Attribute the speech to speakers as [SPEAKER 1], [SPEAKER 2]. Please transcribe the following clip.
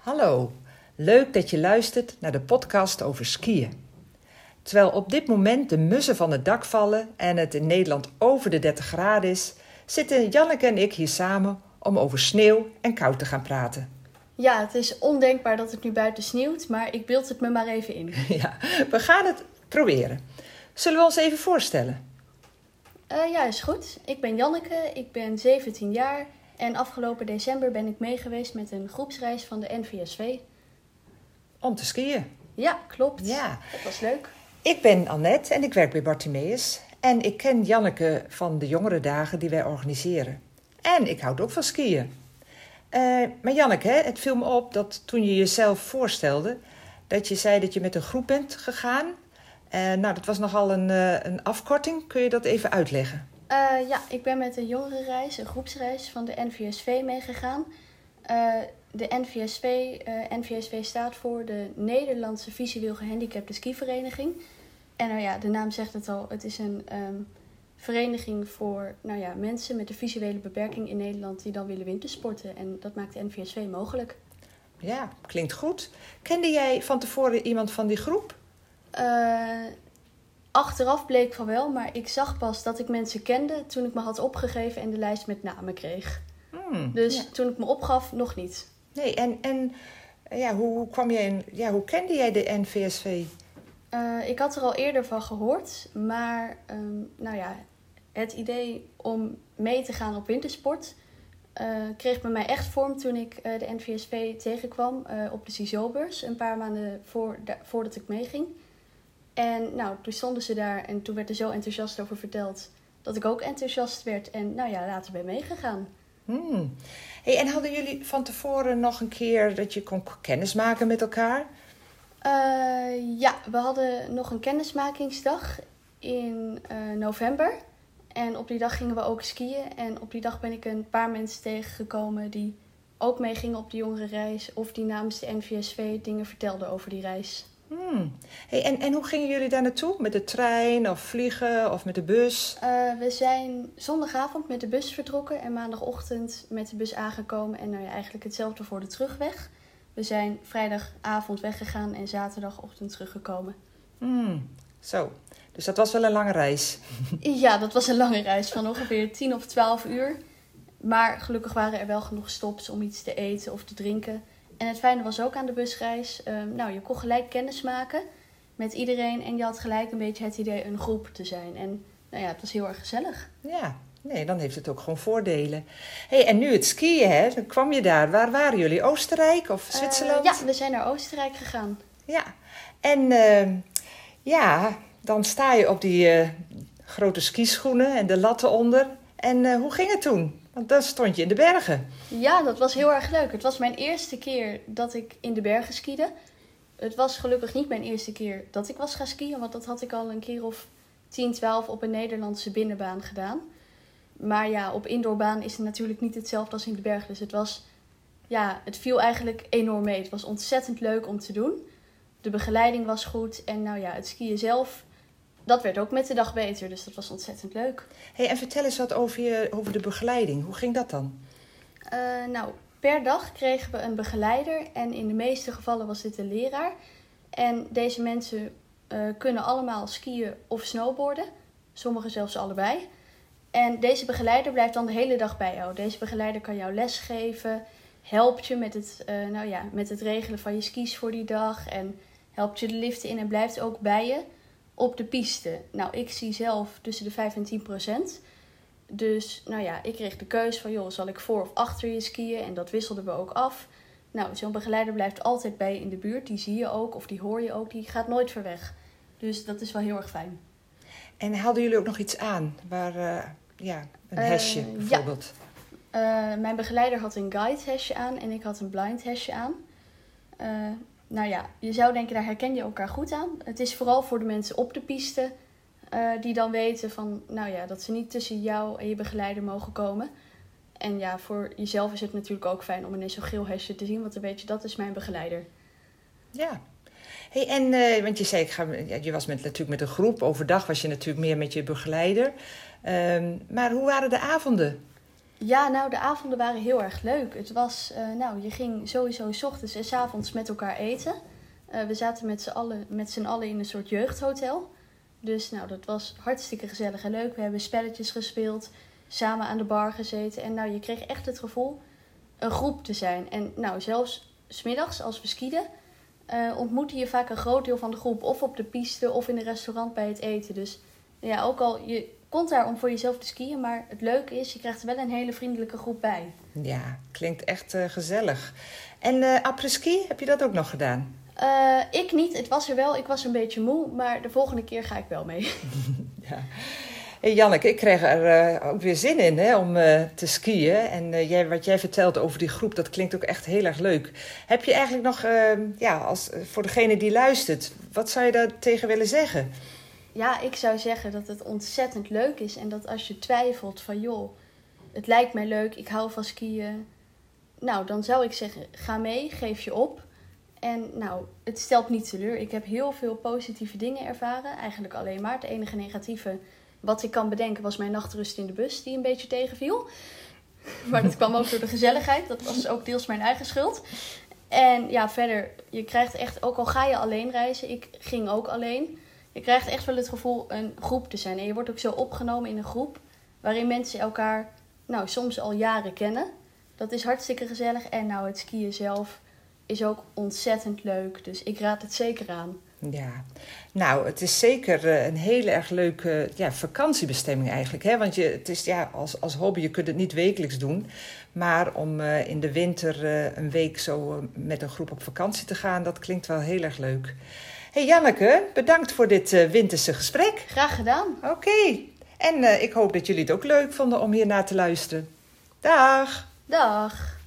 [SPEAKER 1] Hallo, leuk dat je luistert naar de podcast over skiën. Terwijl op dit moment de mussen van het dak vallen en het in Nederland over de 30 graden is, zitten Janneke en ik hier samen om over sneeuw en koud te gaan praten.
[SPEAKER 2] Ja, het is ondenkbaar dat het nu buiten sneeuwt, maar ik beeld het me maar even in.
[SPEAKER 1] Ja, we gaan het proberen. Zullen we ons even voorstellen?
[SPEAKER 2] Eh, ja, is goed. Ik ben Janneke, ik ben 17 jaar en afgelopen december ben ik meegeweest met een groepsreis van de NVSV.
[SPEAKER 1] Om te skiën.
[SPEAKER 2] Ja, klopt.
[SPEAKER 1] Ja.
[SPEAKER 2] Dat was leuk.
[SPEAKER 1] Ik ben Annette en ik werk bij Bartimeus. En ik ken Janneke van de jongere dagen die wij organiseren. En ik houd ook van skiën. Eh, maar Janneke, het viel me op dat toen je jezelf voorstelde... dat je zei dat je met een groep bent gegaan. Eh, nou, dat was nogal een, eh, een afkorting. Kun je dat even uitleggen?
[SPEAKER 2] Eh, ja, ik ben met een jongerenreis, een groepsreis van de NVSV meegegaan. Eh, de NVSV, eh, NVSV staat voor de Nederlandse Visueel Gehandicapte Skivereniging. En nou ja, de naam zegt het al, het is een ehm, vereniging voor nou ja, mensen met een visuele beperking in Nederland die dan willen wintersporten. En dat maakt de NVSV mogelijk.
[SPEAKER 1] Ja, klinkt goed. Kende jij van tevoren iemand van die groep?
[SPEAKER 2] Achteraf bleek van wel, maar ik zag pas dat ik mensen kende toen ik me had opgegeven en de lijst met namen kreeg.
[SPEAKER 1] Hmm,
[SPEAKER 2] Dus
[SPEAKER 1] ja.
[SPEAKER 2] toen ik me opgaf, nog niet.
[SPEAKER 1] Nee, en, en ja, hoe, hoe kwam jij in, ja, hoe kende jij de NVSV?
[SPEAKER 2] Eh, ik had er al eerder van gehoord, maar ehm, nou ja, het idee om mee te gaan op wintersport eh, kreeg bij mij echt vorm toen ik eh, de NVSV tegenkwam eh, op de CISO-beurs, een paar maanden voor, da- voordat ik meeging. En nou, toen stonden ze daar en toen werd er zo enthousiast over verteld dat ik ook enthousiast werd en nou ja, later ben meegegaan.
[SPEAKER 1] Hmm. Hey, en hadden jullie van tevoren nog een keer dat je kon kennismaken met elkaar?
[SPEAKER 2] Eh, ja, we hadden nog een kennismakingsdag in eh, november. En op die dag gingen we ook skiën. En op die dag ben ik een paar mensen tegengekomen die ook meegingen op de jongerenreis. Of die namens de NVSV dingen vertelden over die reis.
[SPEAKER 1] Hmm. Hey, en, en hoe gingen jullie daar naartoe? Met de trein of vliegen of met de bus?
[SPEAKER 2] Eh, we zijn zondagavond met de bus vertrokken en maandagochtend met de bus aangekomen. En nou ja, eigenlijk hetzelfde voor de terugweg. We zijn vrijdagavond weggegaan en zaterdagochtend teruggekomen.
[SPEAKER 1] Hmm. Zo, dus dat was wel een lange reis.
[SPEAKER 2] Ja, dat was een lange reis van ongeveer 10 of 12 uur. Maar gelukkig waren er wel genoeg stops om iets te eten of te drinken. En het fijne was ook aan de busreis, ehm, nou, je kon gelijk kennis maken met iedereen. En je had gelijk een beetje het idee een groep te zijn. En nou ja, het was heel erg gezellig.
[SPEAKER 1] Ja, nee, dan heeft het ook gewoon voordelen. Hey, en nu het skiën, hè? Dan kwam je daar. Waar waren jullie? Oostenrijk of
[SPEAKER 2] Eh,
[SPEAKER 1] Zwitserland?
[SPEAKER 2] ja, we zijn naar Oostenrijk gegaan.
[SPEAKER 1] Ja, en ehm, ja, dan sta je op die eh, grote skischoenen en de latten onder. En eh, hoe ging het toen? Want dan stond je in de bergen.
[SPEAKER 2] Ja, dat was heel erg leuk. Het was mijn eerste keer dat ik in de bergen skiede. Het was gelukkig niet mijn eerste keer dat ik was gaan skiën, want dat had ik al een keer of 10, 12 op een Nederlandse binnenbaan gedaan. Maar ja, op indoorbaan is het natuurlijk niet hetzelfde als in de bergen. Dus het was, ja, het viel eigenlijk enorm mee. Het was ontzettend leuk om te doen. De begeleiding was goed en nou ja, het skiën zelf, dat werd ook met de dag beter. Dus dat was ontzettend leuk.
[SPEAKER 1] Hey, en vertel eens wat over, je, over de begeleiding. Hoe ging dat dan?
[SPEAKER 2] Eh, nou, per dag kregen we een begeleider en in de meeste gevallen was dit een leraar. En deze mensen eh, kunnen allemaal skiën of snowboarden, sommigen zelfs allebei. En deze begeleider blijft dan de hele dag bij jou. Deze begeleider kan jou lesgeven, helpt je met het, eh, nou ja, met het regelen van je skis voor die dag en helpt je de liften in en blijft ook bij je op de piste. Nou, ik zie zelf tussen de 5 en 10 procent. Dus nou ja, ik kreeg de keus van, joh, zal ik voor of achter je skiën? En dat wisselden we ook af. Nou, zo'n begeleider blijft altijd bij je in de buurt. Die zie je ook of die hoor je ook. Die gaat nooit ver weg. Dus dat is wel heel erg fijn.
[SPEAKER 1] En hadden jullie ook nog iets aan? Waar, eh, ja, een
[SPEAKER 2] Eh,
[SPEAKER 1] hesje
[SPEAKER 2] ja.
[SPEAKER 1] bijvoorbeeld.
[SPEAKER 2] Eh, mijn begeleider had een guide hesje aan en ik had een blind hesje aan. Nou ja, je zou denken, daar herken je elkaar goed aan. Het is vooral voor de mensen op de piste eh, die dan weten van, nou ja, dat ze niet tussen jou en je begeleider mogen komen. En ja, voor jezelf is het natuurlijk ook fijn om ineens zo'n geel hesje te zien, want dan weet je, dat is mijn begeleider.
[SPEAKER 1] Ja. Hey, en, eh, want je zei, ik ga, je was met, natuurlijk met een groep. Overdag was je natuurlijk meer met je begeleider. Ehm, maar hoe waren de avonden?
[SPEAKER 2] Ja, nou, de avonden waren heel erg leuk. Het was, eh, nou, je ging sowieso s ochtends en s avonds met elkaar eten. Eh, we zaten met z'n allen, met allen in een soort jeugdhotel. Dus nou, dat was hartstikke gezellig en leuk. We hebben spelletjes gespeeld, samen aan de bar gezeten. En nou, je kreeg echt het gevoel een groep te zijn. En nou, zelfs smiddags als we skieden, uh, ontmoette je vaak een groot deel van de groep. Of op de piste of in een restaurant bij het eten. Dus ja, ook al, je komt daar om voor jezelf te skiën. Maar het leuke is, je krijgt er wel een hele vriendelijke groep bij.
[SPEAKER 1] Ja, klinkt echt uh, gezellig. En uh, après-ski, heb je dat ook nog gedaan?
[SPEAKER 2] Uh, ik niet. Het was er wel. Ik was een beetje moe. Maar de volgende keer ga ik wel mee.
[SPEAKER 1] ja. Hey Janneke, ik kreeg er uh, ook weer zin in hè, om uh, te skiën. En jij, wat jij vertelt over die groep, dat klinkt ook echt heel erg leuk. Heb je eigenlijk nog, ja, als, voor degene die luistert, wat zou je daar tegen willen zeggen?
[SPEAKER 2] Ja, ik zou zeggen dat het ontzettend leuk is. En dat als je twijfelt van, joh, het lijkt mij leuk, ik hou van skiën. Nou, dan zou ik zeggen, ga mee, geef je op. En nou, het stelt niet teleur. Ik heb heel veel positieve dingen ervaren. Eigenlijk alleen maar. Het enige negatieve wat ik kan bedenken was mijn nachtrust in de bus, die een beetje tegenviel. Maar dat kwam ook door de gezelligheid. Dat was ook deels mijn eigen schuld. En ja, verder, je krijgt echt, ook al ga je alleen reizen, ik ging ook alleen. Je krijgt echt wel het gevoel een groep te zijn. En je wordt ook zo opgenomen in een groep waarin mensen elkaar, nou, soms al jaren kennen. Dat is hartstikke gezellig. En nou, het skiën zelf is ook ontzettend leuk. Dus ik raad het zeker aan.
[SPEAKER 1] Ja, nou, het is zeker eh, een hele erg leuke ja, vakantiebestemming eigenlijk. Hè? Want je, het is ja, als, als hobby, je kunt het niet wekelijks doen. Maar om uh, in de winter uh, een week zo met een groep op vakantie te gaan, dat klinkt wel heel erg leuk. Hey Janneke, bedankt voor dit winterse gesprek.
[SPEAKER 2] Graag gedaan.
[SPEAKER 1] Oké, okay. en ik hoop dat jullie het ook leuk vonden om hier naar te luisteren. Dag.
[SPEAKER 2] Dag.